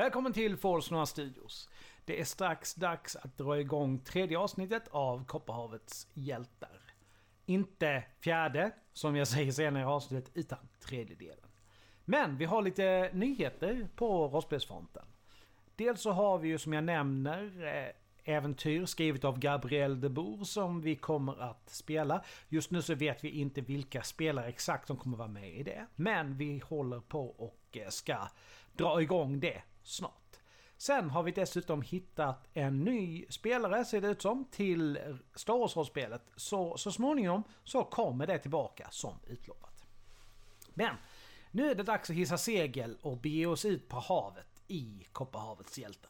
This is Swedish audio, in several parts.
Välkommen till Forsnora Studios. Det är strax dags att dra igång tredje avsnittet av Kopparhavets hjältar. Inte fjärde, som jag säger senare i avsnittet, utan tredje delen. Men vi har lite nyheter på rollspelsfronten. Dels så har vi ju som jag nämner eh, äventyr skrivet av Gabriel de Boer som vi kommer att spela. Just nu så vet vi inte vilka spelare exakt som kommer vara med i det. Men vi håller på och eh, ska dra igång det snart. Sen har vi dessutom hittat en ny spelare, ser det ut som, till Star Wars-rollspelet. Så, så småningom så kommer det tillbaka som utlovat. Men nu är det dags att hissa segel och bege oss ut på havet i Kopparhavets hjältar.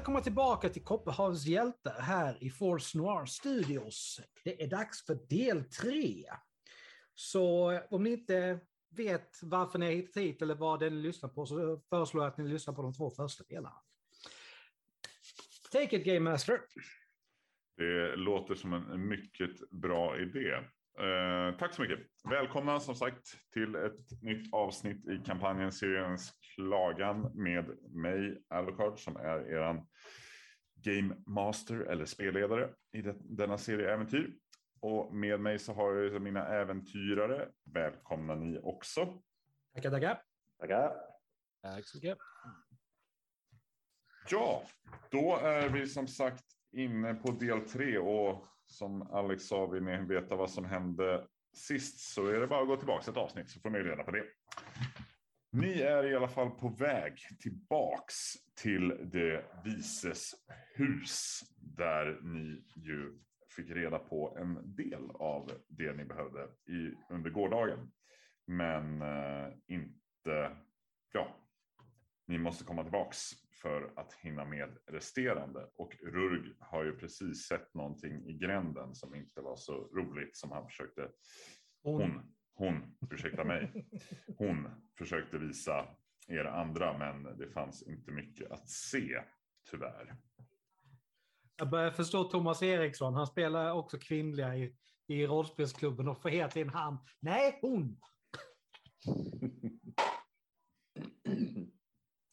Välkomna tillbaka till Kopparhavs hjältar här i Force Noir Studios. Det är dags för del tre. Så eh, om ni inte vet varför ni har hittat hit eller vad det är ni lyssnar på så föreslår jag att ni lyssnar på de två första delarna. Take it Game Master. Det låter som en mycket bra idé. Eh, tack så mycket. Välkomna som sagt till ett nytt avsnitt i kampanjen Syriens klagan med mig Alucard som är eran Game Master eller spelledare i det, denna serie äventyr. Och med mig så har jag mina äventyrare. Välkomna ni också. Tackar, tackar. Tackar. Tack så mycket. Ja, då är vi som sagt inne på del tre och som Alex sa, vill ni veta vad som hände sist så är det bara att gå tillbaka ett avsnitt så får ni reda på det. Ni är i alla fall på väg tillbaks till det vises hus där ni ju fick reda på en del av det ni behövde i, under gårdagen. Men eh, inte, ja, ni måste komma tillbaks för att hinna med resterande. Och Rurg har ju precis sett någonting i gränden som inte var så roligt som han försökte. Hon, hon, ursäkta mig. Hon försökte visa er andra, men det fanns inte mycket att se tyvärr. Jag börjar förstå Thomas Eriksson. Han spelar också kvinnliga i, i rollspelsklubben och får hela tiden han. Nej, hon!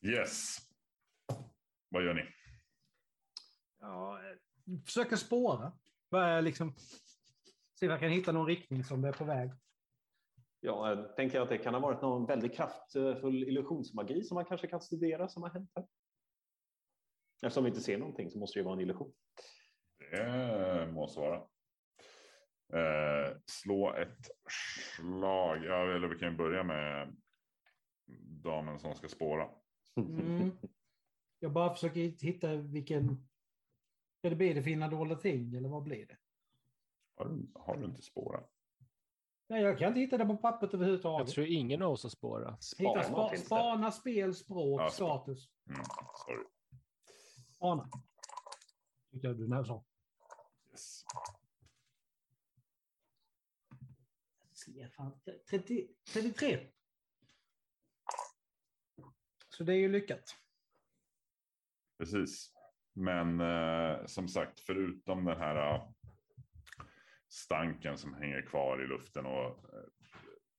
Yes. Vad gör ni? Ja, försöker spåra. Börjar liksom se om jag kan hitta någon riktning som det är på väg. Ja, jag tänker att det kan ha varit någon väldigt kraftfull illusionsmagi som man kanske kan studera som har hänt här. Eftersom vi inte ser någonting så måste det ju vara en illusion. Det måste vara. Eh, slå ett slag. Ja, eller vi kan börja med damen som ska spåra. Mm. Jag bara försöker hitta vilken... Ska det bli det fina dolda ting eller vad blir det? Har du, har du inte spårat? Nej, jag kan inte hitta det på pappret Jag överhuvudtaget. tror ingen av oss har spårat. Hitta Spana spa, finns det. spana, spel, språk, Ja, spa- status. Mm, sorry. Spana. Tyckte jag du när sa. Yes. Se, fan, 30, 33. Så det är ju lyckat. Precis. Men eh, som sagt, förutom den här eh, stanken som hänger kvar i luften och eh,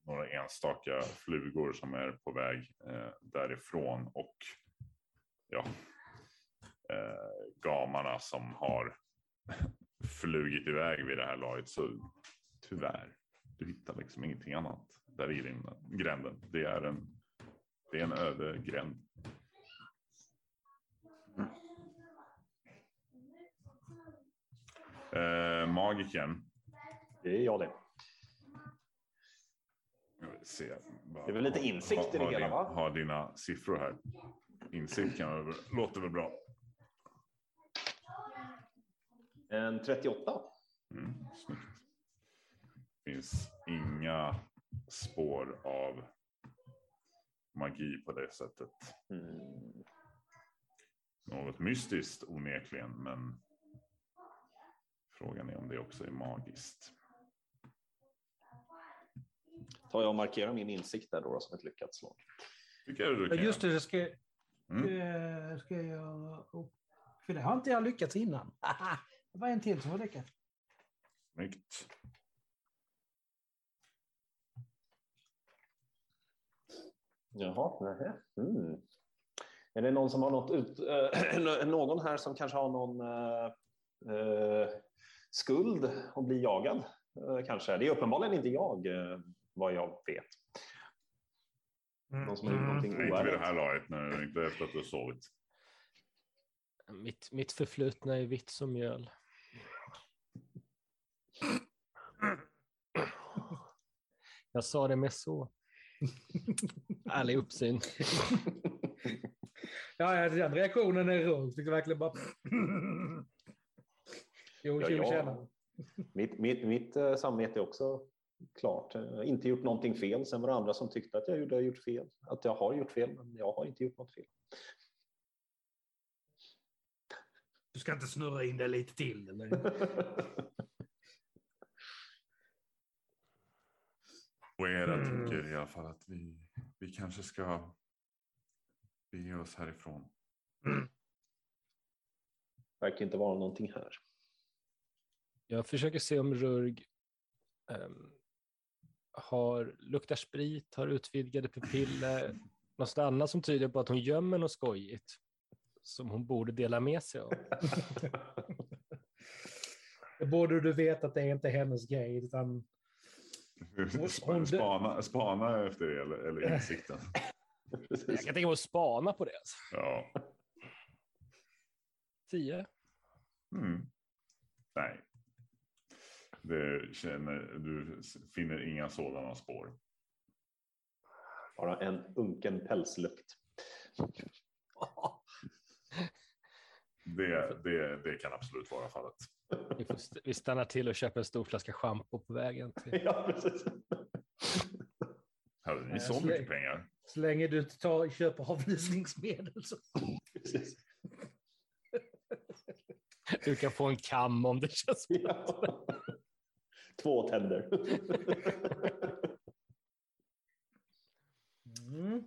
några enstaka flugor som är på väg eh, därifrån och ja, eh, gamarna som har flugit iväg vid det här laget så tyvärr, du hittar liksom ingenting annat där i din gränden. Det är en, det är en öde gränd. Eh, magiken. Det är jag det. Jag se. Det är väl lite insikt i det hela, va? Ha dina siffror här. Insikt kan låter väl bra. En 38. Mm, snyggt. Finns inga spår av magi på det sättet. Mm. något mystiskt onekligen, men frågan är om det också är magiskt. Tar jag och markerar min insikt där då som ett lyckat slag. Tycker jag du kan Just det, det ska, Mm. ska jag... För det har inte jag lyckats innan. Det var en till som var lyckad. Snyggt. Jaha, nähä. Mm. Är det någon som har något ut, äh, någon här som kanske har någon äh, äh, skuld och blir jagad? Äh, kanske. Det är uppenbarligen inte jag, äh, vad jag vet. Någon som har gjort någonting Nej, inte vid det här laget, inte efter att du har sovit. Mitt, mitt förflutna är vitt som mjöl. Jag sa det med så ärlig uppsyn. Ja, den reaktionen är rolig. Fick verkligen bara... Jo, Ja, ja. tjena. Mitt, mitt, mitt äh, samvete är också klart. Äh, inte gjort någonting fel. Sen var det andra som tyckte att jag gjorde, har gjort fel. Att jag har gjort fel, men jag har inte gjort något fel. Du ska inte snurra in det lite till, eller? Och era Mm. tycker i alla fall att vi, vi kanske ska bege oss härifrån. verkar inte vara någonting här. Jag försöker se om Rurg ehm, har, luktar sprit, har utvidgade pupiller, något annat som tyder på att hon gömmer något skojigt som hon borde dela med sig av. Det borde du veta att det är inte hennes grej, utan... hon- Spana, spana efter det eller, eller insikten. Jag kan tänka mig att spana på det. Alltså. Ja. Tio. Mm. Nej. Det känner, du finner inga sådana spår. Bara en unken pälslukt. Det, det, det kan absolut vara fallet. Vi, får st- vi stannar till och köper en stor flaska schampo på vägen. Till. ja, precis. Hade ni Nej, så mycket släng- pengar? Så länge du inte tar, köper avlysningsmedel så... precis. Du kan få en kam om det känns Ja. Två tänder. Mm.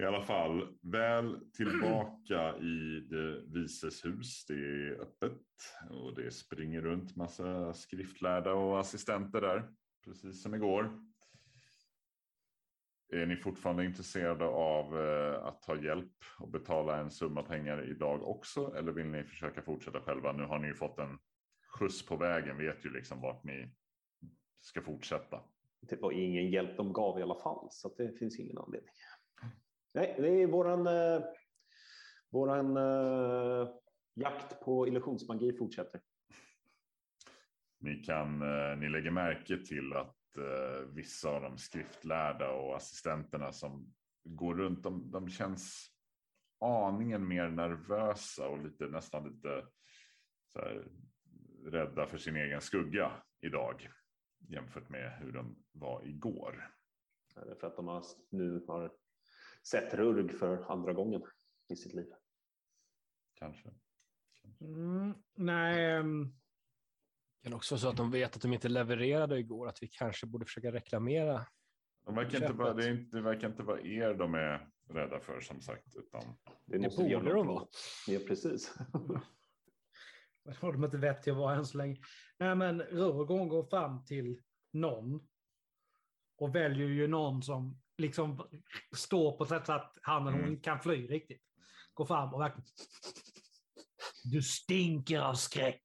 I alla fall, väl tillbaka i det vises hus. Det är öppet och det springer runt massa skriftlärda och assistenter där, precis som igår. Är ni fortfarande intresserade av eh, att ta hjälp och betala en summa pengar idag också? Eller vill ni försöka fortsätta själva? Nu har ni ju fått en skjuts på vägen, vet ju liksom vart ni ska fortsätta. Det var ingen hjälp de gav i alla fall, så det finns ingen anledning. Nej, det är våran, eh, våran eh, jakt på illusionsmagi fortsätter. Ni, kan, eh, ni lägger märke till att eh, vissa av de skriftlärda och assistenterna som går runt, de, de känns aningen mer nervösa och lite, nästan lite så här, rädda för sin egen skugga idag jämfört med hur de var igår. Är det För att de har, nu har sett Rurg för andra gången i sitt liv. Kanske. Mm. Nej, ehm, Det kan också vara så att de vet att de inte levererade igår, att vi kanske borde försöka reklamera. De verkar inte vara, det, är inte, det verkar inte vara er de är rädda för som sagt. Utan Det, Det borde de vara. Ja, precis. Vad har de inte vett till att vara än så länge? Nej, men Rurgon går fram till någon och väljer ju någon som liksom står på sätt så att han eller hon Mm. kan fly riktigt. Går fram och verkligen... Du stinker av skräck.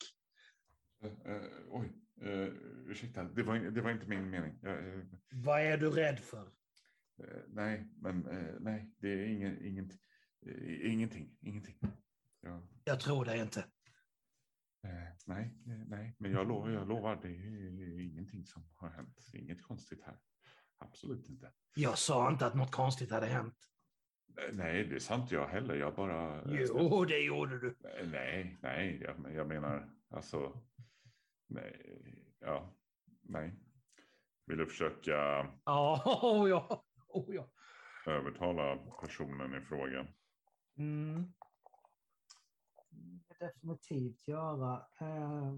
Eh, eh, oj, uh, ursäkta, det var, det var inte min mening. Jag, eh, Vad är du rädd för? nej, men nej, det är ingen, inget, eh, ingenting, ingenting. Ja, Jag tror det inte. nej, nej, men jag lovar, jag lovar, det är ingenting som har hänt. Inget konstigt här. Absolut inte. Jag sa inte att något konstigt hade hänt. Eh, Nej, det sa inte jag heller. Jag bara... Jo, det gjorde du. Eh, Nej, nej, jag, jag menar alltså. Nej, ja, nej. Vill du försöka Ja, oh ja. Oh ja. övertala personen i fråga? Mm. definitivt göra. Eh,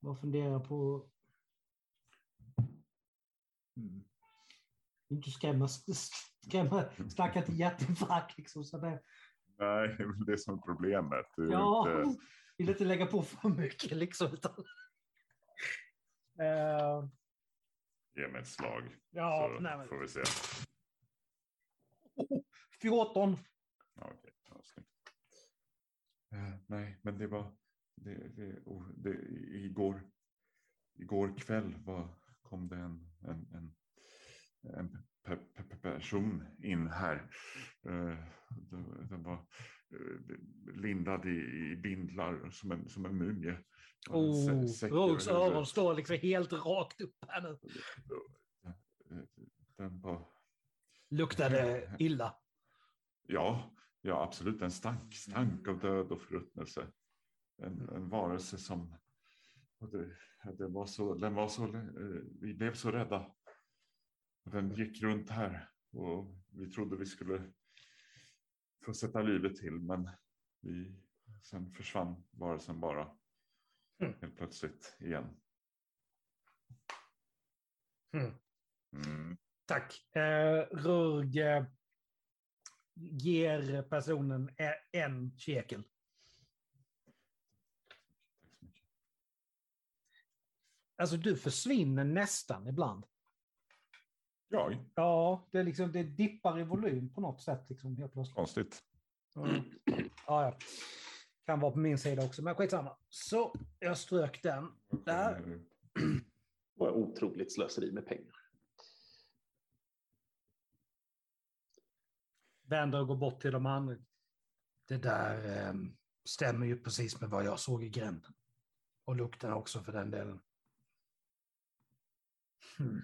vad funderar på... Mm. Inte skrämma, skrämma, snacka inte hjärtinfarkt liksom. Så det, Nej, det är det som är problemet. Du ja, inte... vill inte lägga på för mycket liksom. Utan, eh, Ge mig ett slag. ja, så nej, men, får vi se. 14. Ja. Ja, snyggt. Eh, nej, men det var det, det, oh, det, igår. Igår kväll var, kom det en, en, en, en pe, pe, pe, person in här. Eh, den, var eh, lindad i, i bindlar som en, som en mumie. Oh, över huvudet. öron står liksom helt rakt upp här nu. Eh, Den var... Luktade illa. Ja, ja absolut. En stank, stank av död och förruttnelse. En, en varelse som... och Det, det var så, den var så... eh, Vi blev så rädda. Och Den gick runt här och vi trodde vi skulle få sätta livet till, men vi, sen försvann varelsen bara Mm. helt plötsligt igen. Mm. Mm. Tack. Eh, Rurg eh, ger personen en shekel. Tack så mycket. Alltså du försvinner nästan ibland. Ja, Ja, det, är liksom, det dippar i volym på något sätt. Liksom, helt plötsligt. konstigt. Mm. Ja, ja. Kan vara på min sida också, men skitsamma. Så, jag strök den. Där. Det var otroligt slöseri med pengar. Vänder och går bort till de andra. Det där eh, stämmer ju precis med vad jag såg i gränden. Och lukten också för den delen. Hmm.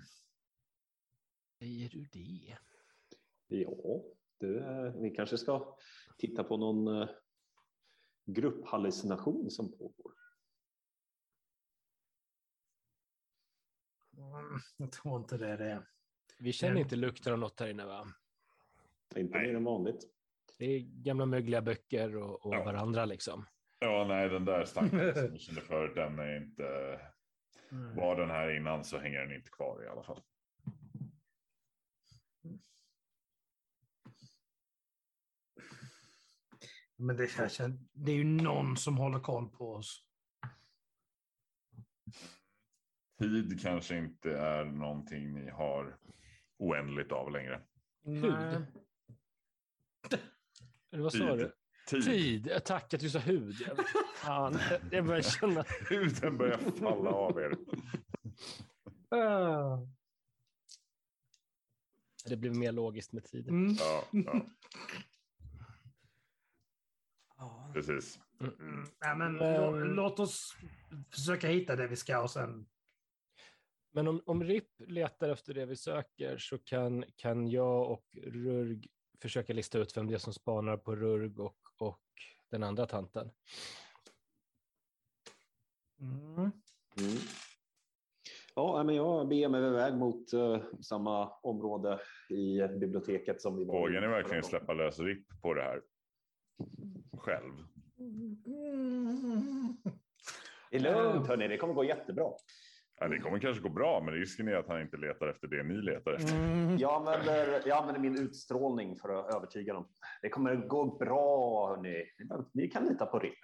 Säger du det? Ja, du, vi kanske ska titta på någon eh, grupphallucination som pågår. Mm, Jag tror inte det är det. Vi känner inte lukten av något här inne va? Inte mer än vanligt. Det är gamla mögliga böcker och, och Ja. varandra liksom. Ja, nej, den där stanken som jag kände för, den är inte... Mm. Var den här innan så hänger den inte kvar i alla fall. Men det, känns, det är ju någon som håller koll på oss. Tid kanske inte är någonting ni har oändligt av längre. Nej. Eller vad sa du? Tid. Tid. Ja, Tack att du sa hud. Fan, jag börjar känna... Huden börjar falla av er. Ah. Det blev mer logiskt med tiden. Mm. Ja, ja Ja. precis. Mm. Nej, men, Men- lå- låt oss försöka hitta det vi ska och sen... Men om, om RIP letar efter det vi söker så kan, kan jag och Rurg försöka lista ut vem det är som spanar på Rurg och, och den andra tanten. Mm. Mm. Ja, men jag beger mig iväg mot eh, samma område i biblioteket som vi var Vågar ni verkligen släppa lös RIP på det här? Själv? Det är lugnt, hörni. Det kommer gå jättebra. Ja, det kommer kanske gå bra, men risken är att han inte letar efter det ni letar efter. Mm. Jag använder, jag använder min utstrålning för att övertyga dem. Det kommer gå bra, hörni. Ni kan lita på RIP.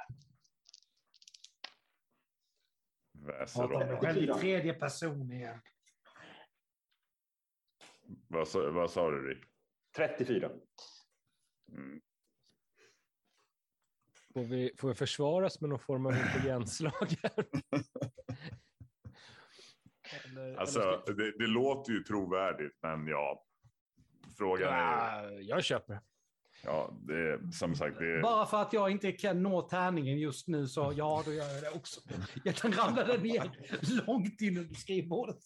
Väser om själv i tredje person igen. Vad, sa- vad sa du, RIP? 34. Mm. Får vi, får vi försvaras med någon form av intelligensslag? eller, Alltså, eller det, det låter ju trovärdigt, men ja. Frågan är... ja, jag köper. Ja, det är som sagt, är... Bara för att jag inte kan nå tärningen just nu så ja, då gör jag det också. Jag den ramlade ner långt in under skrivbordet.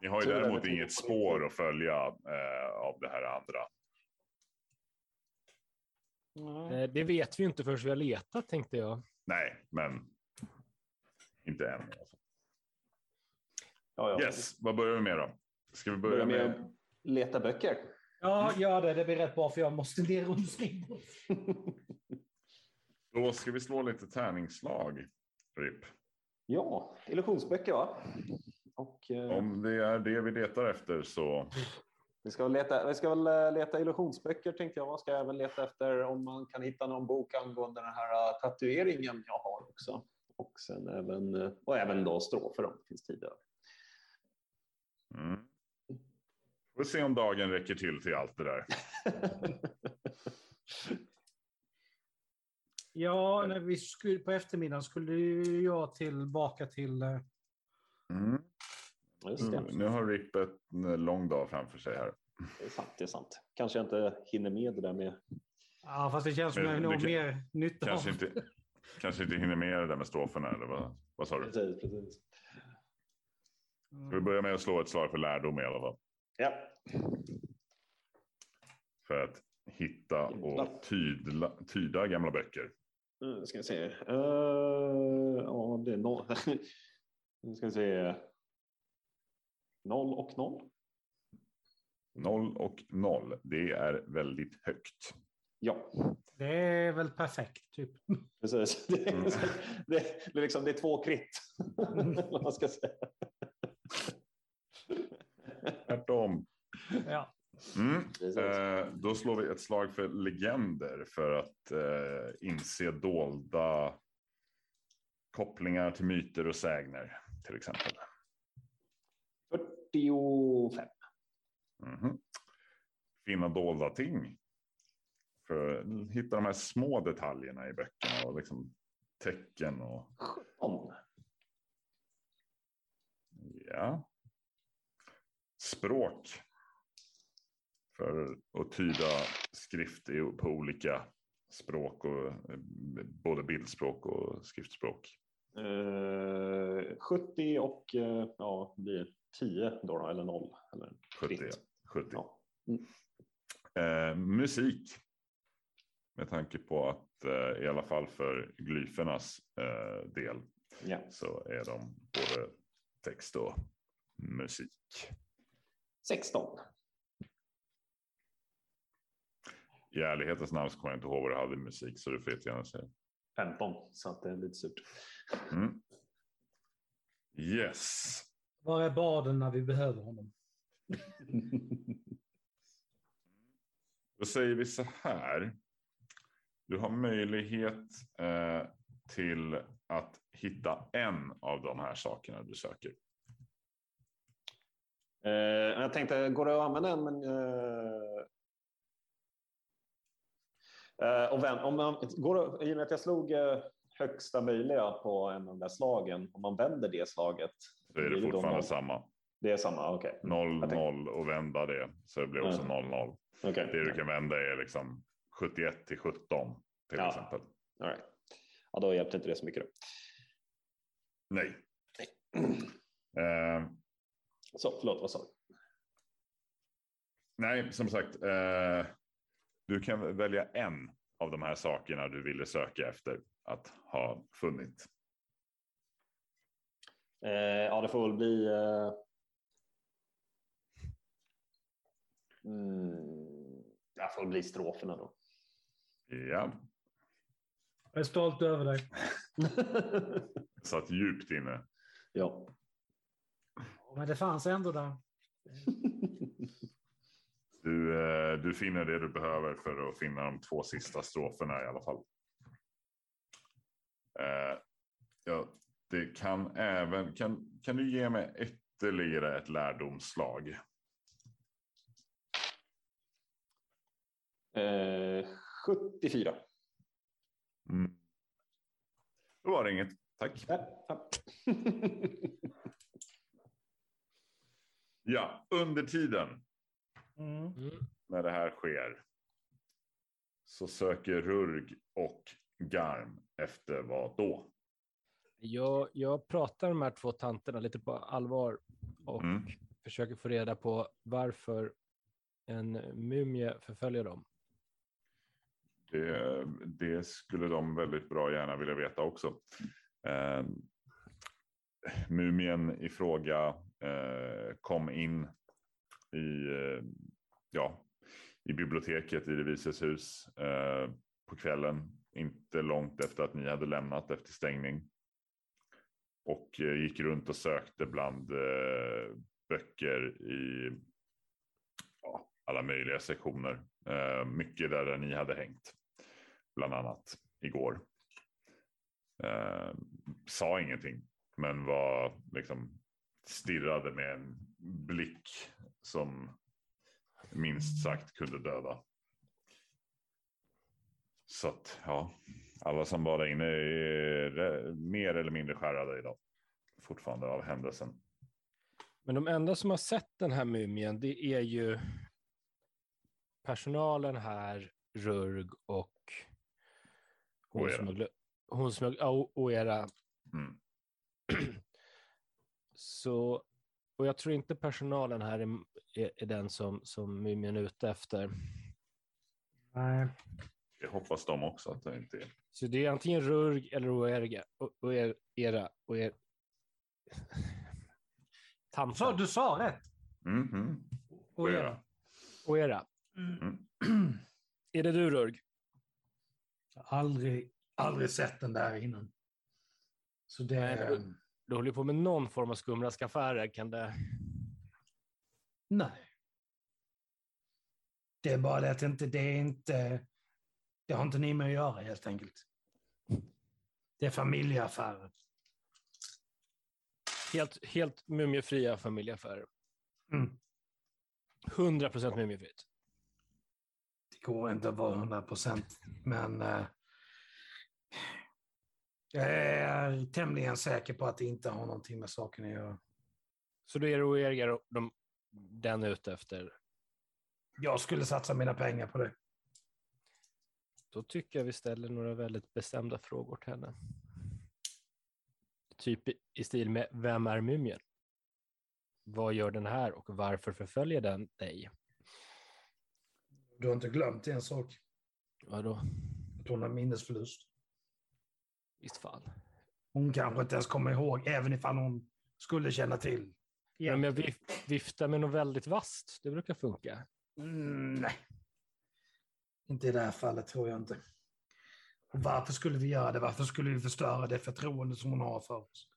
Ni har ju däremot inget spår att följa eh, av det här andra. Eh, Det vet vi inte förrän vi har letat, tänkte jag. Nej, men inte än. Ja, ja. Yes, vad börjar vi med då? Ska vi Börja börja med med... att leta böcker. Ja, gör det. Det blir rätt bra för jag måste ner och springa. Då ska vi slå lite tärningsslag. RIP. Ja, illusionsböcker va? Och, eh, Om det är det vi letar efter så vi, ska väl leta, vi ska väl eh, leta illusionsböcker tänkte jag. Ska jag väl leta efter om man kan hitta någon bok angående den här eh, tatueringen jag har också. Och, sen även, eh, och även då strofer om det finns tid över. Mm. Får se om dagen räcker till till allt det där. Ja, när vi skulle, på eftermiddagen skulle jag tillbaka till... eh, Mm. Just det. Mm. Nu har Rip en lång dag framför sig här. det är sant. Det är sant. Kanske jag inte hinner med det där med Ja, fast det känns som jag har mer nytta av. Kanske inte, kanske inte hinner med det där med stroferna eller vad, vad sa du? Precis, precis. Ska vi börja med att slå ett slag för lärdom i alla fall. Ja. För att hitta och tydla, tyda gamla böcker. Nu ska vi se. Uh, ja, det är noll. Nu ska vi se. Noll och noll. Noll och noll. Det är väldigt högt. Ja, Det är väl perfekt, typ. precis. Det är, Mm. det, liksom, det är två kritt. Vad man ska säga. Tvärtom. Ja. Mm. Eh, då slår vi ett slag för legender för att eh, inse dolda kopplingar till myter och sägner till exempel. 45. Mhm. Finna dolda ting. För att hitta de här små detaljerna i böckerna och liksom tecken och 17. ja. Språk. För att tyda skrift på olika språk och både bildspråk och skriftspråk. Eh, 70 och eh, ja, blir 10 då, eller 0. Eller 70. fritt. 70. Ja. Eh, musik. Med tanke på att eh, i alla fall för glyfernas eh, del Ja. så är de både text och musik. 16. I ärlighetens namn så kommer jag inte ihåg vad du hade i musik så du får jättegärna säga. 15. Så att det är lite surt. Mm. Yes. Var är baden när vi behöver honom? Då säger vi så här. Du har möjlighet eh, till att hitta en av de här sakerna du söker. Eh, jag tänkte, går det att använda en? Men, eh, eh, och vem, om man, går det, I och med att jag slog eh, högsta möjliga på en av de där slagen, om man vänder det slaget. Så är det fortfarande noll? samma. Det är samma, okej. 0, Jag tänkte- 0 och vända det. Så det blir också Mm. 0, 0. Okej. Det du kan vända är liksom 71 till 17 till Ja. exempel. All right. Ja, då hjälpte inte det så mycket. Då. Nej. Eh, Så, förlåt, vad sa du? nej, som sagt. Eh, du kan välja en av de här sakerna du ville söka efter att ha funnit. Eh, ja, det får väl bli... Eh, mm, jag får väl bli stroferna då. Ja, Jag är stolt över dig. satt djupt inne. ja. Men det fanns ändå där. Du, eh, du finner det du behöver för att finna de två sista stroferna i alla fall. Eh, ja, det kan även, kan, kan du ge mig ytterligare ett lärdomslag? eh, 74. Mm. Då var det inget. Tack. Ja, ja. Ja, under tiden. Mm. när det här sker så söker Rurg och Garm efter vad då? Jag, jag pratar med de här två tanterna lite på allvar och Mm. försöker få reda på varför en mumie förföljer dem. Det, det skulle de väldigt bra gärna vilja veta också. Eh, mumien i fråga eh, kom in i, eh, ja, i biblioteket i det vises hus eh, på kvällen. Inte långt efter att ni hade lämnat efter stängning. Och eh, gick runt och sökte bland eh, böcker i ja, alla möjliga sektioner. Eh, mycket där, där ni hade hängt, bland annat igår. Eh, sa ingenting, men var liksom stirrade med en blick som minst sagt kunde döda. Så att ja, alla som var där inne är mer eller mindre skärrade idag. Fortfarande av händelsen. Men de enda som har sett den här mumien, det är ju personalen här, Rurg och hon Oera. hon ja, Oera. Mm. Så, och jag tror inte personalen här är, är, är den som, som mumien är ute efter. Nej. Det hoppas de också att det inte är. Så det är antingen Rurg eller Oerga, Oer- Era, Oer... Tanten. Så, du sa rätt. Mhm. Och Oera. Oera. Mm. Är det du Rurg? Aldrig, aldrig sett den där innan. Så det... Nej, det- Du håller på med någon form av skumraskaffärer, kan det... Nej. Det är bara det att inte, det är inte... Det har inte ni med att göra helt enkelt. Det är familjeaffärer. Helt, helt mumiefria familjeaffärer. Mm. 100 procent mumiefritt. Går inte att vara 100 procent, men eh, jag är tämligen säker på att det inte har någonting med saken att göra. Så då är det Oerga de, den är ute efter. Jag skulle satsa mina pengar på det. Då tycker jag vi ställer några väldigt bestämda frågor till henne. Typ i- i stil med Vem är mumien? Vad gör den här och varför förföljer den dig? Du har inte glömt en sak, Vadå? att hon har minnesförlust. Visst fan. Hon kanske inte ens kommer ihåg, även ifall hon skulle känna till. Ja. Men jag vif- viftar med något väldigt vasst. Det brukar funka. Mm, nej. Inte i det här fallet tror jag inte. Och varför skulle vi göra det? Varför skulle vi förstöra det förtroende som hon har för oss?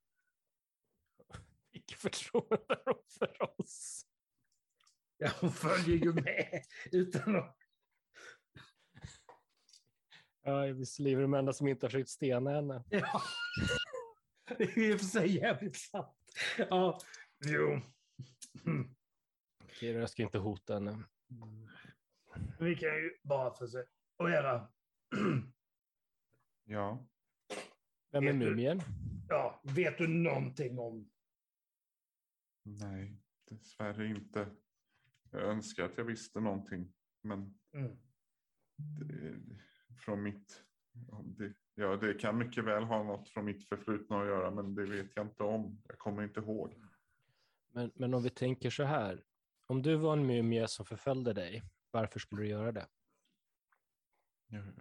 Vilket förtroende har hon för oss? Ja, hon följer ju med utan att... Ja, visserligen är vi de enda som inte har försökt stena henne. Ja. Det är i och för sig jävligt sant. Ja, jo. Mm. Okej, jag ska inte hota henne. Vi kan ju bara försöka... Och era... Ja, Vem är mumien? Ja, vet du någonting om... nej, dessvärre inte. Jag önskar att jag visste någonting, men Mm. det, från mitt... ja, Det, ja, det kan mycket väl ha något från mitt förflutna att göra, men det vet jag inte om. Jag kommer inte ihåg. Men, men om vi tänker så här. Om du var en mumie som förföljde dig, varför skulle du göra det?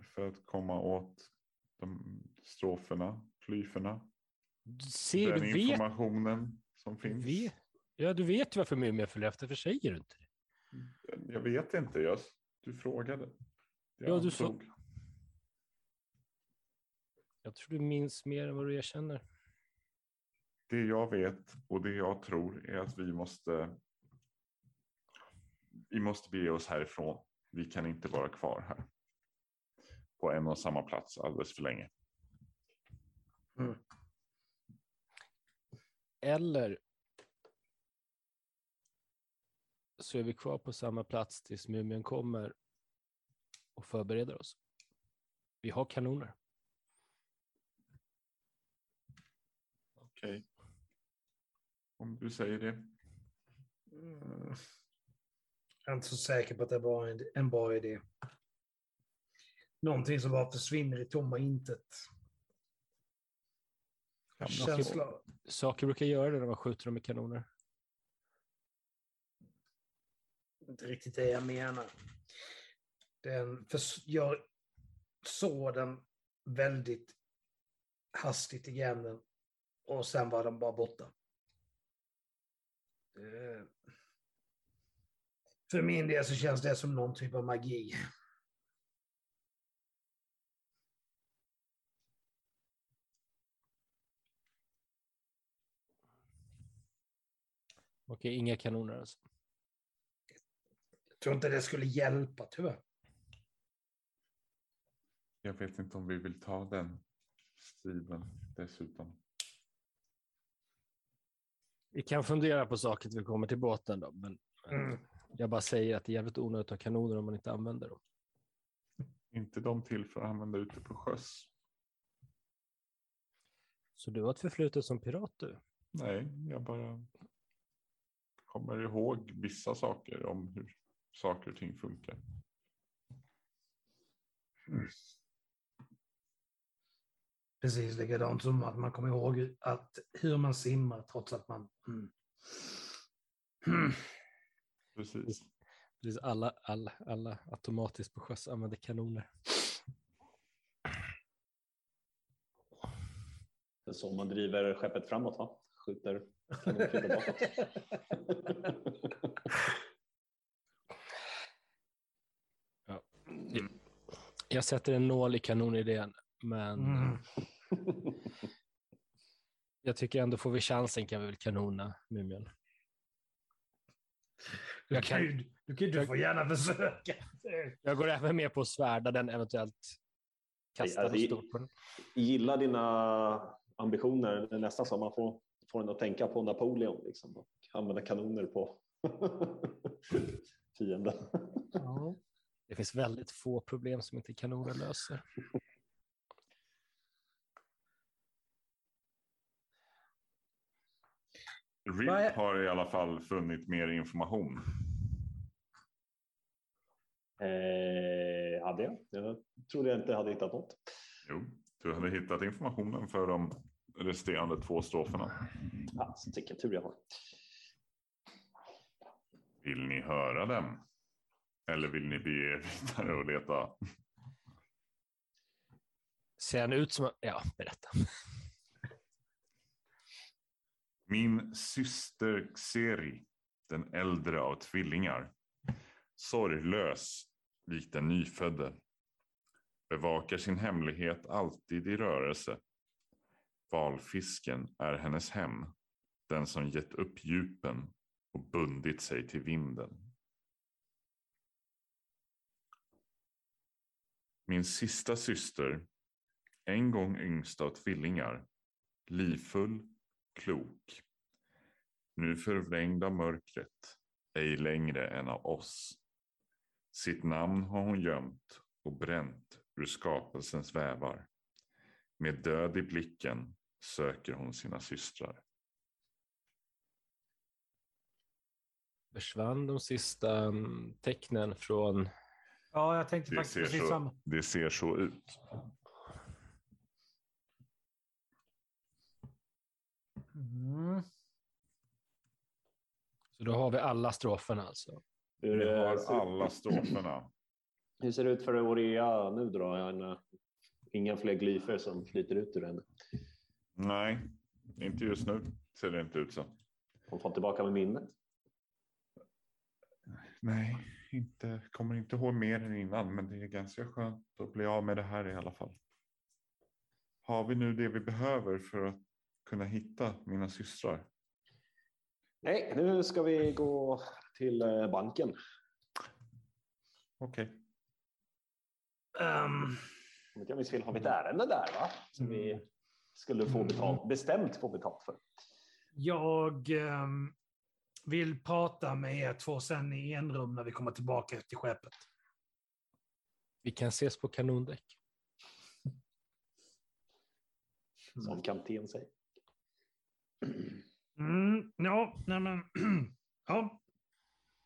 För att komma åt de stroferna, glyferna, Se, den du vet, informationen som finns. vet, ja, du vet ju varför mumier följer efter, för säger du inte det? Jag vet inte, jag, du frågade. Jag Ja, du sa-. Jag tror du minns mer än vad du erkänner. Det jag vet och det jag tror är att vi måste. Vi måste bege oss härifrån. Vi kan inte vara kvar här. På en och samma plats alldeles för länge. Eller så är vi kvar på samma plats tills mumien kommer och förbereder oss. Vi har kanoner. Okej. Om du säger det. Mm. Jag är inte så säker på att det var en, en bra idé. Någonting som bara försvinner i tomma intet. Kan Känsla. Saker brukar göra det när man skjuter dem med kanoner. Inte riktigt det jag menar. Den för, jag såg den väldigt hastigt igen den och sen var den bara borta. Eh, för min del så känns det som någon typ av magi. Okej, inga kanoner alltså. Jag tror inte det skulle hjälpa tyvärr. Jag vet inte om vi vill ta den striden dessutom. Vi kan fundera på saker till vi kommer till båten då, men men Mm. jag bara säger att det är jävligt onödigt att ha kanoner om man inte använder dem. Inte de till för att använda ute på sjöss. Så du har ett förflutet som pirat du? Nej, jag bara kommer ihåg vissa saker om hur saker och ting funkar. Precis likadant som att man kommer ihåg att hur man simmar trots att man... Mm. Mm. Precis. Precis alla, alla, alla automatiskt på sjöss använder kanoner. Det är så man driver skeppet framåt, va? Skjuter kanonkulor bakåt. Jag sätter en nål i kanonidén, men Mm. jag tycker ändå får vi chansen kan vi väl kanona mumien. Du, Jag kan, ju- du, kan, du får gärna försöka. Jag går även med på att svärda den, eventuellt kasta Alltså, den på den. Gillar dina ambitioner. Det är nästan så man får, får en att tänka på Napoleon. Liksom, och använda kanoner på fienden. Det finns väldigt få problem som inte kanoner löser. RIP har i alla fall funnit mer information. Eh, hade jag? Jag trodde jag inte hade hittat något. Jo, du hade hittat informationen för de resterande två stroferna. Alltså, vilken tur jag har. Vill ni höra dem? Eller vill ni bege er vidare och leta? Ser han ut som... Ja, berätta. Min syster Xeri, den äldre av tvillingar, sorglös likt den nyfödde, bevakar sin hemlighet alltid i rörelse. Valfisken är hennes hem, den som gett upp djupen och bundit sig till vinden. Min sista syster, en gång yngst av tvillingar, livfull, klok, nu förvrängd av mörkret, ej längre än av oss. Sitt namn har hon gömt och bränt ur skapelsens vävar. Med död i blicken söker hon sina systrar. Försvann de sista mm, tecknen från... Ja, jag tänkte Det faktiskt ser, precis så, samma. det ser så ut. Mm. Så då har vi alla stroferna alltså. Vi eh, har alla stroferna. hur ser det ut för Orea nu då? Inga fler glyfer som flyter ut ur henne. Nej, inte just nu ser det inte ut så. Hon får tillbaka med minnet. Nej, inte, kommer inte ihåg mer än innan, men det är ganska skönt att bli av med det här i alla fall. Har vi nu det vi behöver för att kunna hitta mina systrar? Nej, nu ska vi gå till eh, banken. Okej. Ehm, Om inte jag minns fel har vi ett ärende där va? Som vi skulle få betalt, bestämt få betalt för. jag ehm, vill prata med er två sen i en rum när vi kommer tillbaka till skeppet. Vi kan ses på kanondäck. Som kapten säger. Mm, ja, nej men... ja,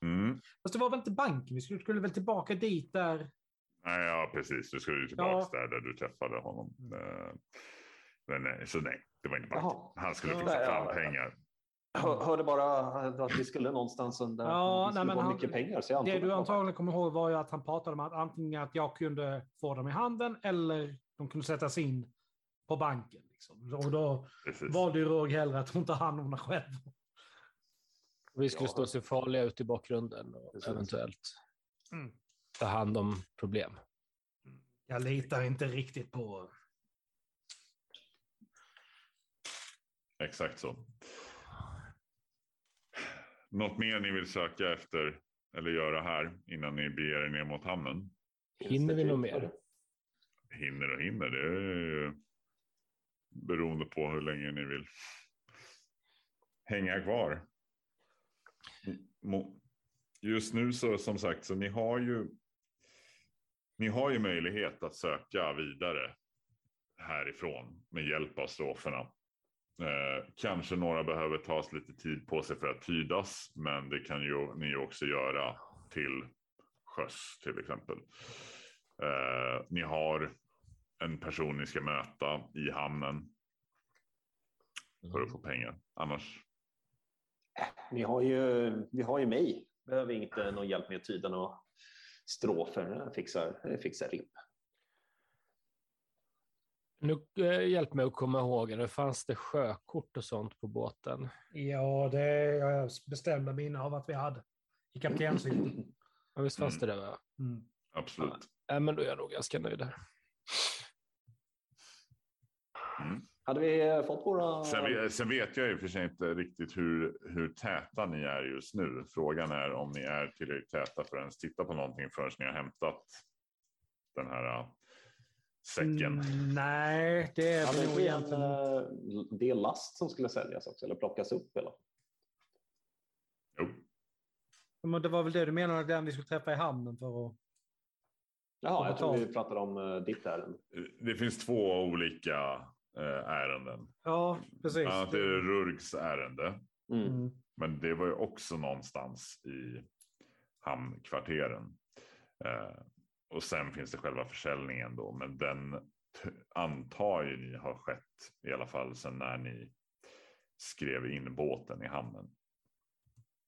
Mm. fast det var väl inte banken? Vi skulle, skulle väl tillbaka dit där. Nej, ja, precis. Du skulle tillbaka där, där du träffade honom. Eh, Men nej, så nej, det var inte banken. Han skulle Ja. fixa Ja, fram ja, ja. pengar. Hör, hörde bara att vi skulle någonstans där Ja, nej, men få han- mycket pengar. Så jag Det du antagligen kommer ihåg var ju att han pratade om att antingen att jag kunde få dem i handen eller de kunde sättas in på banken. Liksom. Och då Precis. valde ju Rög hellre att hon tar hand om det själv. Vi skulle Ja. stå så farliga ut i bakgrunden och Precis. eventuellt Mm. ta hand om problem. Jag litar inte riktigt på... Exakt så. Något mer ni vill söka efter eller göra här innan ni beger er ner mot hamnen? Hinner vi något mer? Hinner och hinner, det är ju beroende på hur länge ni vill hänga kvar. Just nu så som sagt, så ni har ju. Ni har ju möjlighet att söka vidare härifrån med hjälp av stroferna. Eh, kanske några behöver tas lite tid på sig för att tydas, men det kan ju ni också göra till sjöss till exempel. Eh, ni har en person ni ska möta i hamnen för att få pengar. Annars Vi har ju, vi har ju mig. Behöver inte någon hjälp med att tyda några strofer. Jag fixar, jag fixar RIP. Nu, eh, hjälp mig att komma ihåg, det fanns det sjökort och sånt på båten? Ja, det jag bestämda minne av att vi hade. I kaptenshytten. Ja, visst fanns det det? Va? Mm. absolut. Ja, men då är jag nog ganska nöjd där. Hade vi fått våra... Sen, sen vet jag i och för sig inte riktigt hur, hur täta ni är just nu. Frågan är om ni är tillräckligt täta för att ens titta på någonting förrän ni har hämtat den här äh, säcken. Mm, nej, det är väl nog en egentligen... eh, del last som skulle säljas också eller plockas upp? Eller? Jo, Men det var väl det du menade, den vi skulle träffa i hamnen för att... Jaha, jag tror vi pratade om eh, ditt ärende. det finns två olika äh, ärenden. Ja, precis. Annat är det Rurgs ärende. Mm. Mm. Men det var ju också någonstans i hamnkvarteren. Och sen finns det själva försäljningen då, men den antar ju ni har skett i alla fall sen när ni skrev in båten i hamnen.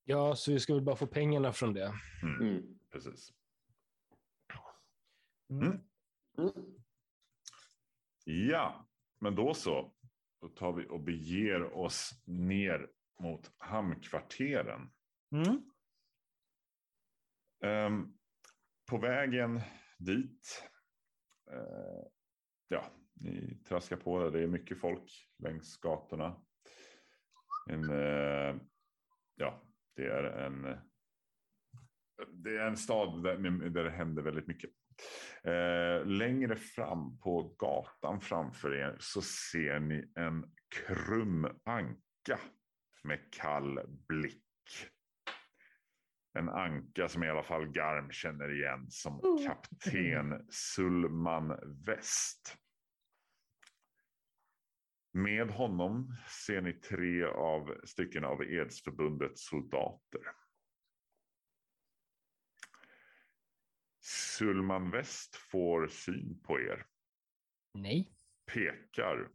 Ja, så vi ska väl bara få pengarna från det. Mm. Precis. Mm. Mm. Ja, men då så. Då tar vi och beger oss ner mot hamnkvarteren. Mm. På vägen dit. eh, ja, ni traskar på det. Det är mycket folk längs gatorna. En, eh, ja, det är en. Det är en stad där, där det händer väldigt mycket. Eh, längre fram på gatan framför er så ser ni en krum anka med kall blick. En anka som i alla fall Garm känner igen som kapten Sulman Väst. Med honom ser ni tre av stycken av Edsförbundets soldater. Sulman Väst får syn på er, Nej. pekar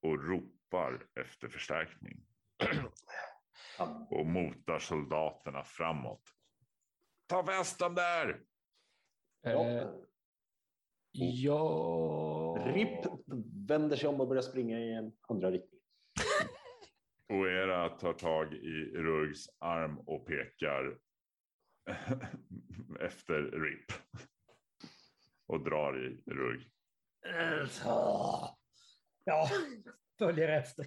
och ropar efter förstärkning och motar soldaterna framåt. Ta västen där! Eh, ja... RIP vänder sig om och börjar springa i en andra riktning. Oera tar tag i Rurgs arm och pekar efter Rip. Och drar i Rurg. Ja, följer efter.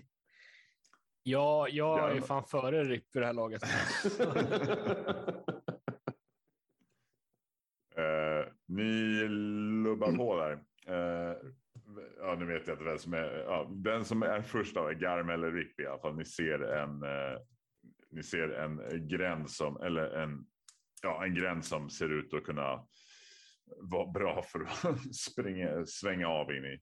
Ja, jag Ja, är fan före RIP för det här laget. Ni lubbar på där. Eh, ja, nu vet jag inte vem som är. Ja, den som är först av är Garm eller Rip i alla fall. Ni ser en. Eh, ni ser en gräns som eller en. Ja, en gräns som ser ut att kunna vara bra för att springa, svänga av in i.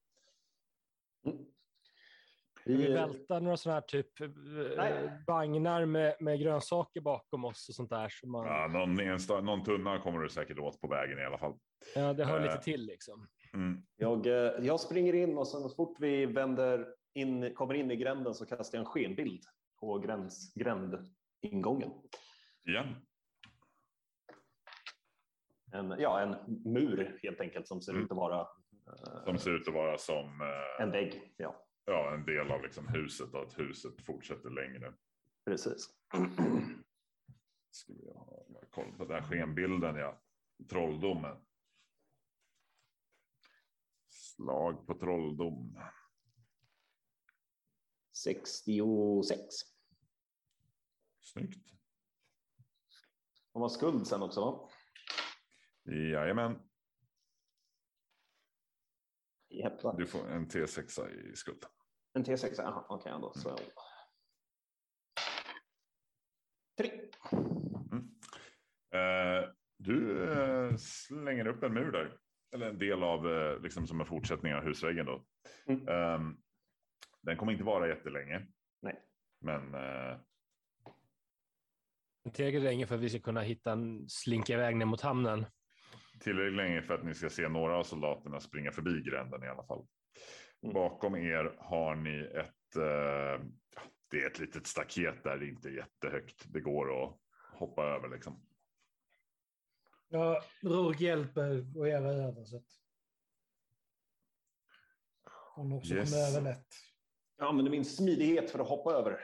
Vi Vi, vältar några sådana här typ eh, Nej. vagnar med, med grönsaker bakom oss och sånt där. Så man, Ja, någon, ensta, någon tunna kommer du säkert åt på vägen i alla fall. Ja, det hör Eh. lite till liksom. Mm. jag, eh, jag springer in och sen så fort vi vänder in, kommer in i gränden så kastar jag en skenbild på gräns, grändingången. Ja, En, ja, en mur helt enkelt som ser Mm. ut att vara eh, som ser ut att vara som eh, en vägg. Ja, ja, en del av liksom huset och att huset fortsätter längre. precis. Ska vi ha koll på den där skenbilden, ja. Trolldomen. Slag på trolldom. 66. Snyggt. De har skuld sen också va? Jajamän, Jävlar. du får en T6 i skuld. En T6, jaha, okej då. Så. Tre. Eh, du eh, slänger upp en mur där. Eller en del av, eh, liksom som en fortsättning av husväggen då. Mm. Ehm, den kommer inte vara jättelänge. Nej. Men eh, Tillräckligt länge för att vi ska kunna hitta en slinka iväg ner mot hamnen. tillräckligt länge för att ni ska se några av soldaterna springa förbi gränden i alla fall. Mm. Bakom er har ni ett, eh, det är ett litet staket där det inte är jättehögt. Det går att hoppa över liksom. Ja, Rurk hjälper och er över så att hon också Yes. kommer över lätt. Jag använder min smidighet för att hoppa över.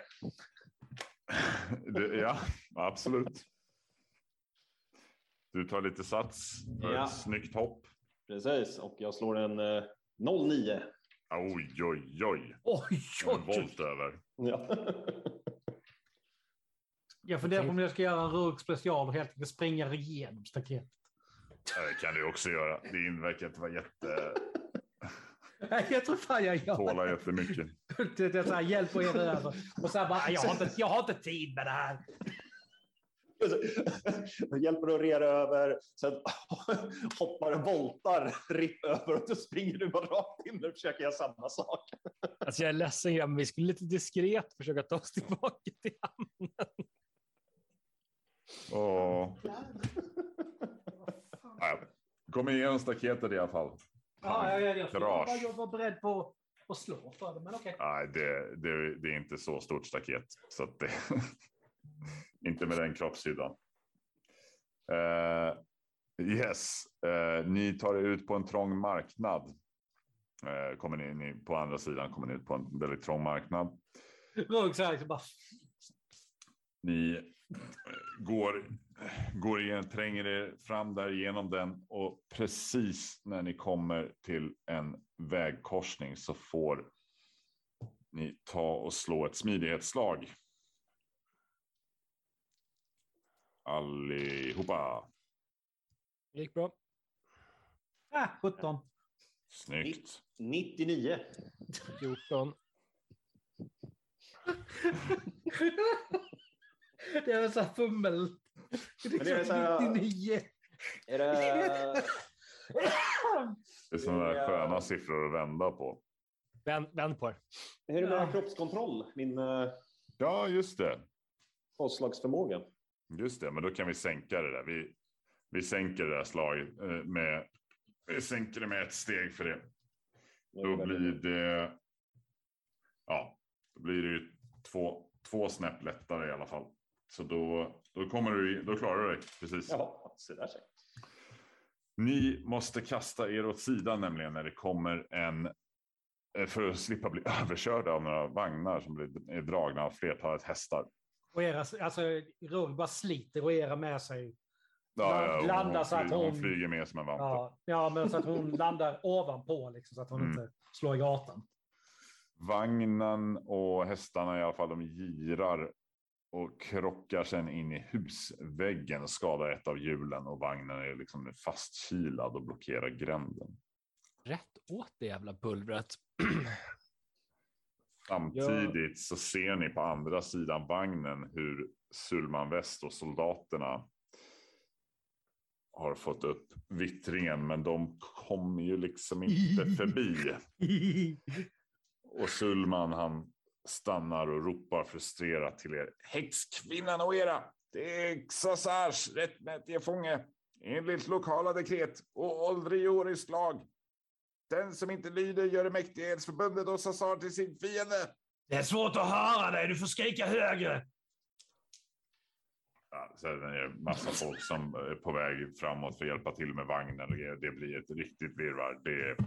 Det, ja, absolut. Du tar lite sats för Ja. ett snyggt hopp. Precis, och jag slår en eh, 09. Oj, oj, oj. Oj, En oj, oj. volt över. Ja. Jag funderar på om jag ska göra en Rurk special och helt enkelt springa igenom staketet. Det kan du också göra. Din verkar inte vara jätte... Nej, Jag tror fan jag gör Tåla jättemycket. det. Det är så här, hjälp och er över. Och så här bara, jag har, inte, jag har inte tid med det här. Hjälper du att rera över, sen hoppar och voltar ripp över och då springer du bara rakt in och försöker göra samma sak. Alltså jag är ledsen men vi skulle lite diskret försöka ta oss tillbaka till hamnen. Och... Ja, Kom igenom staketet i alla fall. Ja, jag, jag, jag, Garage. jag, jag var beredd på att slå för det, men okej. Nej, det, det, det är inte så stort staket. Så att det, inte med den kroppshyddan. Eh, yes, eh, ni tar er ut på en trång marknad. Eh, kommer ni, ni på andra sidan kommer ni ut på en väldigt trång marknad. Rurk så här, så bara, Ni går, går igen, tränger er fram där genom den och precis när ni kommer till en vägkorsning så får ni ta och slå ett smidighetsslag. Allihopa. Det gick bra. ah, 17. Snyggt. 99. 14. det är så här fummel. Det Men det är är så här- 99. Är det... Det är sådana där sköna siffror att vända på. Vänd, vänd på det. Hur är det med Ja. kroppskontroll? Min uh, Ja, just det. avslagsförmåga? Just det, men då kan vi sänka det där. Vi, vi sänker det där slaget eh, med. Vi sänker det med ett steg för det. Då blir det. Ja, då blir det ju två, två snäpp lättare i alla fall. Så då, då kommer du, då klarar du dig precis. Ja, så där sig. Ni måste kasta er åt sidan nämligen när det kommer en. eh, För att slippa bli överkörda av några vagnar som blir är dragna av flertalet hästar. Och era, alltså, Rurk bara sliter och era med sig. Ja, ja, Landar hon, så att flyger, hon hon- flyger med som en vante. Ja, ja, men så att hon landar ovanpå liksom, så att hon Mm. inte slår i gatan. Vagnen och hästarna i alla fall, de girar och krockar sen in i husväggen skadar ett av hjulen och vagnen är liksom fastkilad och blockerar gränden. Rätt åt det jävla pulvret. Samtidigt så ser ni på andra sidan vagnen hur Sulman Väst och soldaterna har fått upp vittringen, men de kommer ju liksom inte förbi. Och Sulman han stannar och ropar frustrerat till er. Häxkvinnan och era! Det är Xasars rättmätige fånge. Enligt lokala dekret och åldrioriskt lag. Den som inte lyder gör det mäktighetsförbundet och Sassar till sin fiende. Det är svårt att höra dig, du får skrika högre. Ja, så är det massa folk som är på väg framåt för att hjälpa till med vagnen. Det blir ett riktigt virrvarr. Det är,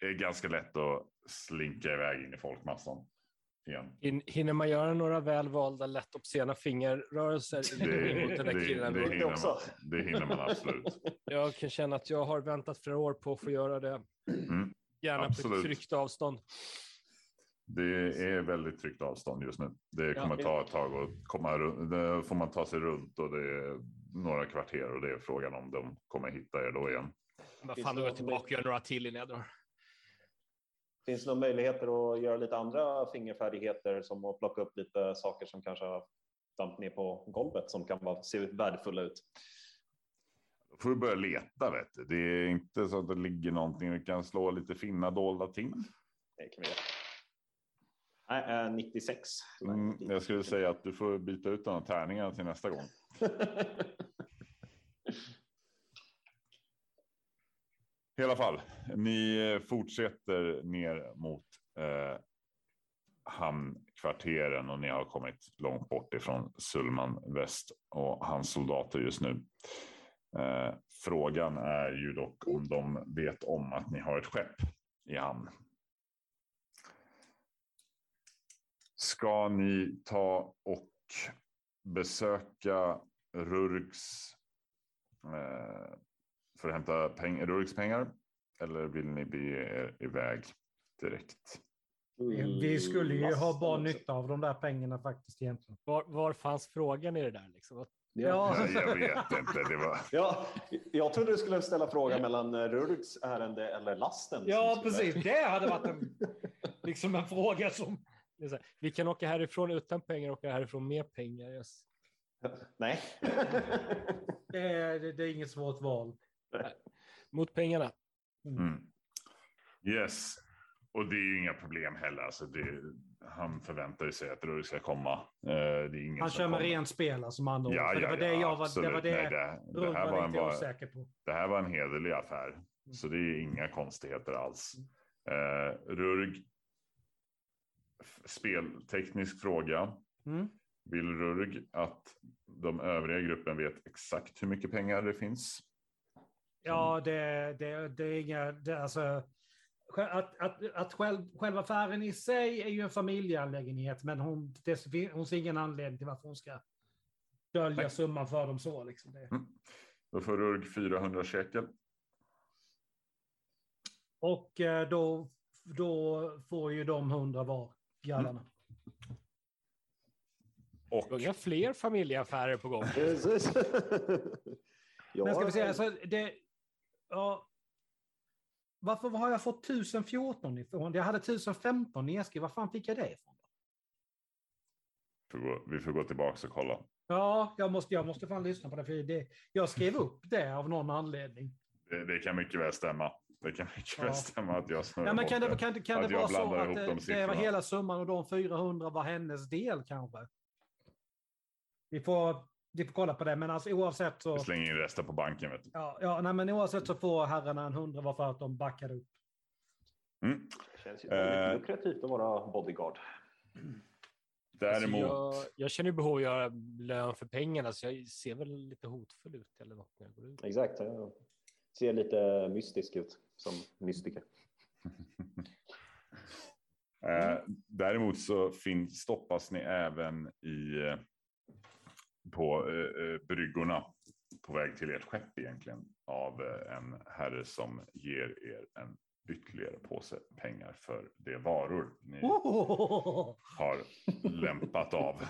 det är ganska lätt att slinka iväg in i folkmassan. Igen. Hin- Hinner man göra några välvalda, lätt obscena fingerrörelser Det, mot den det, där killen? det, då? hinner också. man, det hinner man absolut. Jag kan känna att jag har väntat flera år på att få göra det. Mm, Gärna på absolut. ett tryggt avstånd. Det är väldigt tryggt avstånd just nu. Det Ja. kommer ta ett tag att komma runt. Det får man ta sig runt och det är några kvarter och det är frågan om de kommer hitta er då igen. Vad fan, då det går tillbaka och gör några till innan jag drar. Finns det några möjligheter att göra lite andra fingerfärdigheter som att plocka upp lite saker som kanske har damp ner på golvet som kan vara, se värdefulla ut? Då får vi börja leta. Vet du. Det är inte så att det ligger någonting. Vi kan slå lite finna dolda ting. Det kan vi göra. Nej, eh, 96. Mm, jag skulle säga att du får byta ut de här tärningarna till nästa gång. I alla fall, ni eh, fortsätter ner mot eh, hamnkvarteren och ni har kommit långt bort ifrån Sulman Väst och hans soldater just nu. Eh, frågan är ju dock om de vet om att ni har ett skepp i hamn. Ska ni ta och besöka Rurgs eh, för att hämta peng Rurgs pengar? Eller vill ni bege er iväg direkt? Vi skulle ju ha också. nytta av de där pengarna faktiskt egentligen. Var, var fanns frågan i det där? Liksom? Ja. Ja, jag vet inte. Det var... Ja, jag trodde du skulle ställa frågan mellan eh, Rurgs ärende eller lasten. Ja, som skulle- precis. Det hade varit en, liksom en fråga som... här, vi kan åka härifrån utan pengar och åka härifrån med pengar. Yes. Nej. Det är, det är inget svårt val. Mot pengarna. Mm. Yes, och det är ju inga problem heller. Alltså det, han förväntar sig att Rurg ska komma. Eh, det är ingen Han som kör med rent spel alltså med andra ord. Ja, För det ja, var det ja, jag var, det var det Nej, det, det, här var var en, bara, osäker på. det här var en hederlig affär. Så det är inga konstigheter alls. Eh, Rurg, spelteknisk fråga. Mm. Vill Rurg att de övriga gruppen vet exakt hur mycket pengar det finns? Ja, det, det, det är inga... Det, alltså, att, att, att själv, själva affären i sig är ju en familjeanlägenhet, men hon, det, hon ser ingen anledning till varför hon ska dölja Nej. summan för dem så. Liksom det. Då får Rurg 400 shekel. Och eh, då, då får ju de hundra var, grabbarna. Och Unga fler familjeaffärer på gång. Ja, Men ska vi säga, alltså, det, ja, varför har jag fått 1014 ifrån? Jag hade 1015 nedskrivet. Var fan fick jag det ifrån? får gå, vi får gå tillbaka och kolla. Ja, jag måste, jag måste fan lyssna på det. För det jag skrev upp det av någon anledning. Det, det kan mycket väl stämma. Det kan mycket Ja. väl stämma att jag Ja, men kan det, kan, kan det vara så att det, de det var hela summan och de 400 var hennes del kanske? Vi får, vi får kolla på det, men alltså oavsett så... Vi slänger in resten på banken. Vet du. Ja, ja nej, men oavsett så får herrarna en hundra var för att de backade upp. Mm. Det känns ju väldigt Eh. lukrativt att vara bodyguard. Däremot, Alltså, jag, jag känner ju behov av att göra lön för pengarna, så jag ser väl lite hotfull ut eller något när jag går ut. Exakt. Jag ser lite mystisk ut som mystiker. eh, däremot så finns, stoppas ni även i eh, på eh, eh, bryggorna på väg till ert skepp egentligen av eh, en herre som ger er en ytterligare påse pengar för de varor ni Oh! har lämpat av.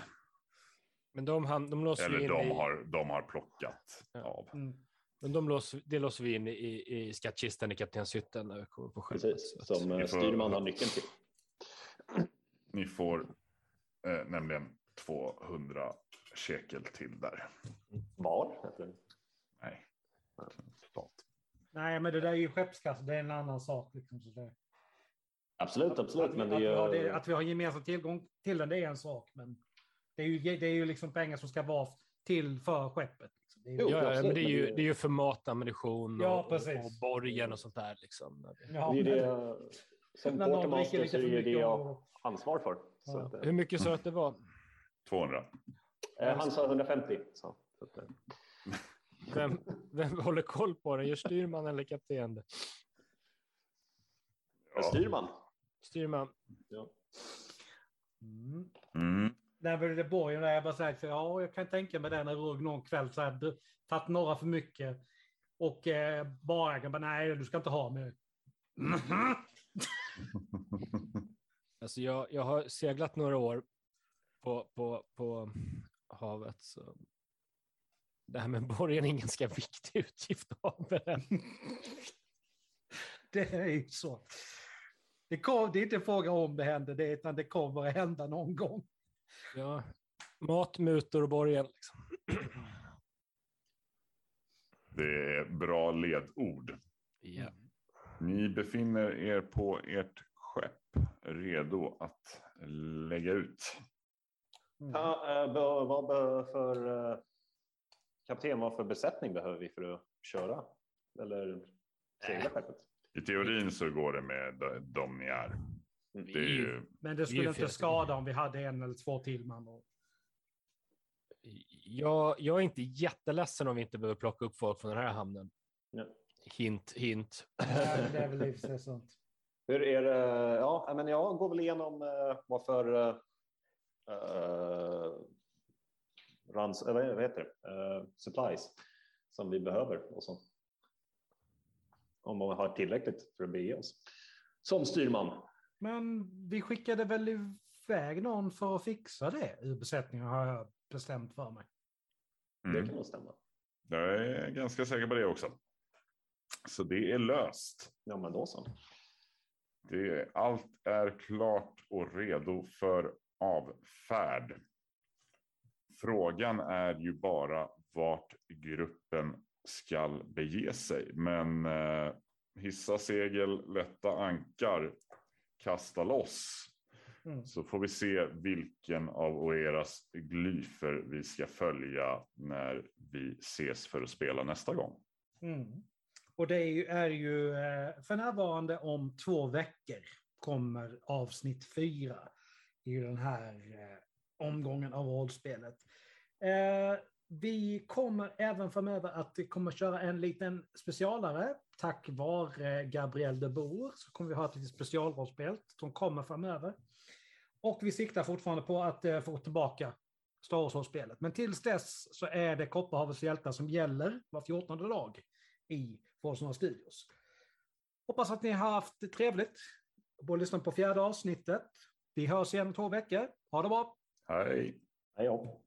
Men de, han, de låser vi Eller in de i, har, de har plockat Ja. av. Mm. men de låser, det låser vi in i, i skattkistan i kaptenshytten när vi kommer på skeppet. Precis, som eh, Vi får- styrman har nyckeln till. Ni får eh, nämligen 200 shekel till där. Var? Nej. Totalt. Nej, men det där är ju skeppskassa. Det är en annan sak. Liksom, så det, Absolut, absolut. att, vi, Men det att, vi har är det, att vi har gemensam tillgång till den, det är en sak. Men det är ju, det är ju liksom pengar som ska vara till för skeppet. Liksom. Det är ju, Jo, Ja, men det är, ju, det- är ju för mat, ammunition Ja, och, precis. och borgen och sånt där. Liksom. ja, det, är det som lite så är för det det mycket jag har ansvar för. Så Ja. att, Hur mycket sa att det var? 200. Eh, han sa 150. Så. Vem, vem håller koll på det? Gör styrman eller kapten det? Styrman. Styrman. Ja. Mm. Mm. Var det borgen där jag bara sagt, för ja, jag kan tänka mig det när Rugg någon kväll så här, tagit några för mycket. Och eh, bara bara, nej du ska inte ha mer. Mhm. Alltså jag, jag har seglat några år på, på, på havet. Så det här med borgen är en ganska viktig utgift med den. Det är ju så. Det, kom, det är inte en fråga om det händer, det, utan det kommer att hända någon gång. Ja, mat, mutor och borgen. Liksom. Det är bra ledord. Ja. Ni befinner er på ert skepp redo att lägga ut. Mm. Ja, eh, vad be- för eh, kapten, vad för besättning behöver vi för att köra? Eller segla skeppet? I teorin så går det med de- ni är. Det är ju, Men det skulle inte skada om vi hade en eller två till man. Och, Jag, jag är inte jätteledsen om vi inte behöver plocka upp folk från den här hamnen. Ja. Hint, hint. Men det är väl i och för sig sant. Hur är det? Ja, men jag går väl igenom eh, vad för eh, eh, runs, vad heter det? Eh, supplies som vi behöver och så. Om man har tillräckligt för att bege oss. Som styrman. Men vi skickade väl iväg någon för att fixa det ur besättningen har jag bestämt för mig. Det mm. kan nog stämma. Jag är ganska säker på det också. Så det är löst. Ja, men då så. Det, allt är klart och redo för avfärd. Frågan är ju bara vart gruppen skall bege sig. Men eh, hissa segel, lätta ankar, kasta loss. Mm. Så får vi se vilken av eras glyfer vi ska följa när vi ses för att spela nästa gång. Mm. Och det är ju, är ju eh, för närvarande om två veckor kommer avsnitt fyra i den här eh, omgången av rollspelet. Eh, vi kommer även framöver att kommer köra en liten specialare. Tack vare eh, Gabriel de Boer så kommer vi ha ett litet specialrollspel som kommer framöver. Och vi siktar fortfarande på att eh, få tillbaka Star Wars-spelet. Men tills dess så är det Kopparhavets hjältar som gäller var fjortonde dag i Forsnora Studios. Hoppas att ni har haft det trevligt och lyssnat på fjärde avsnittet. Vi hörs igen om två veckor. Ha det bra! Hej! Hej hopp.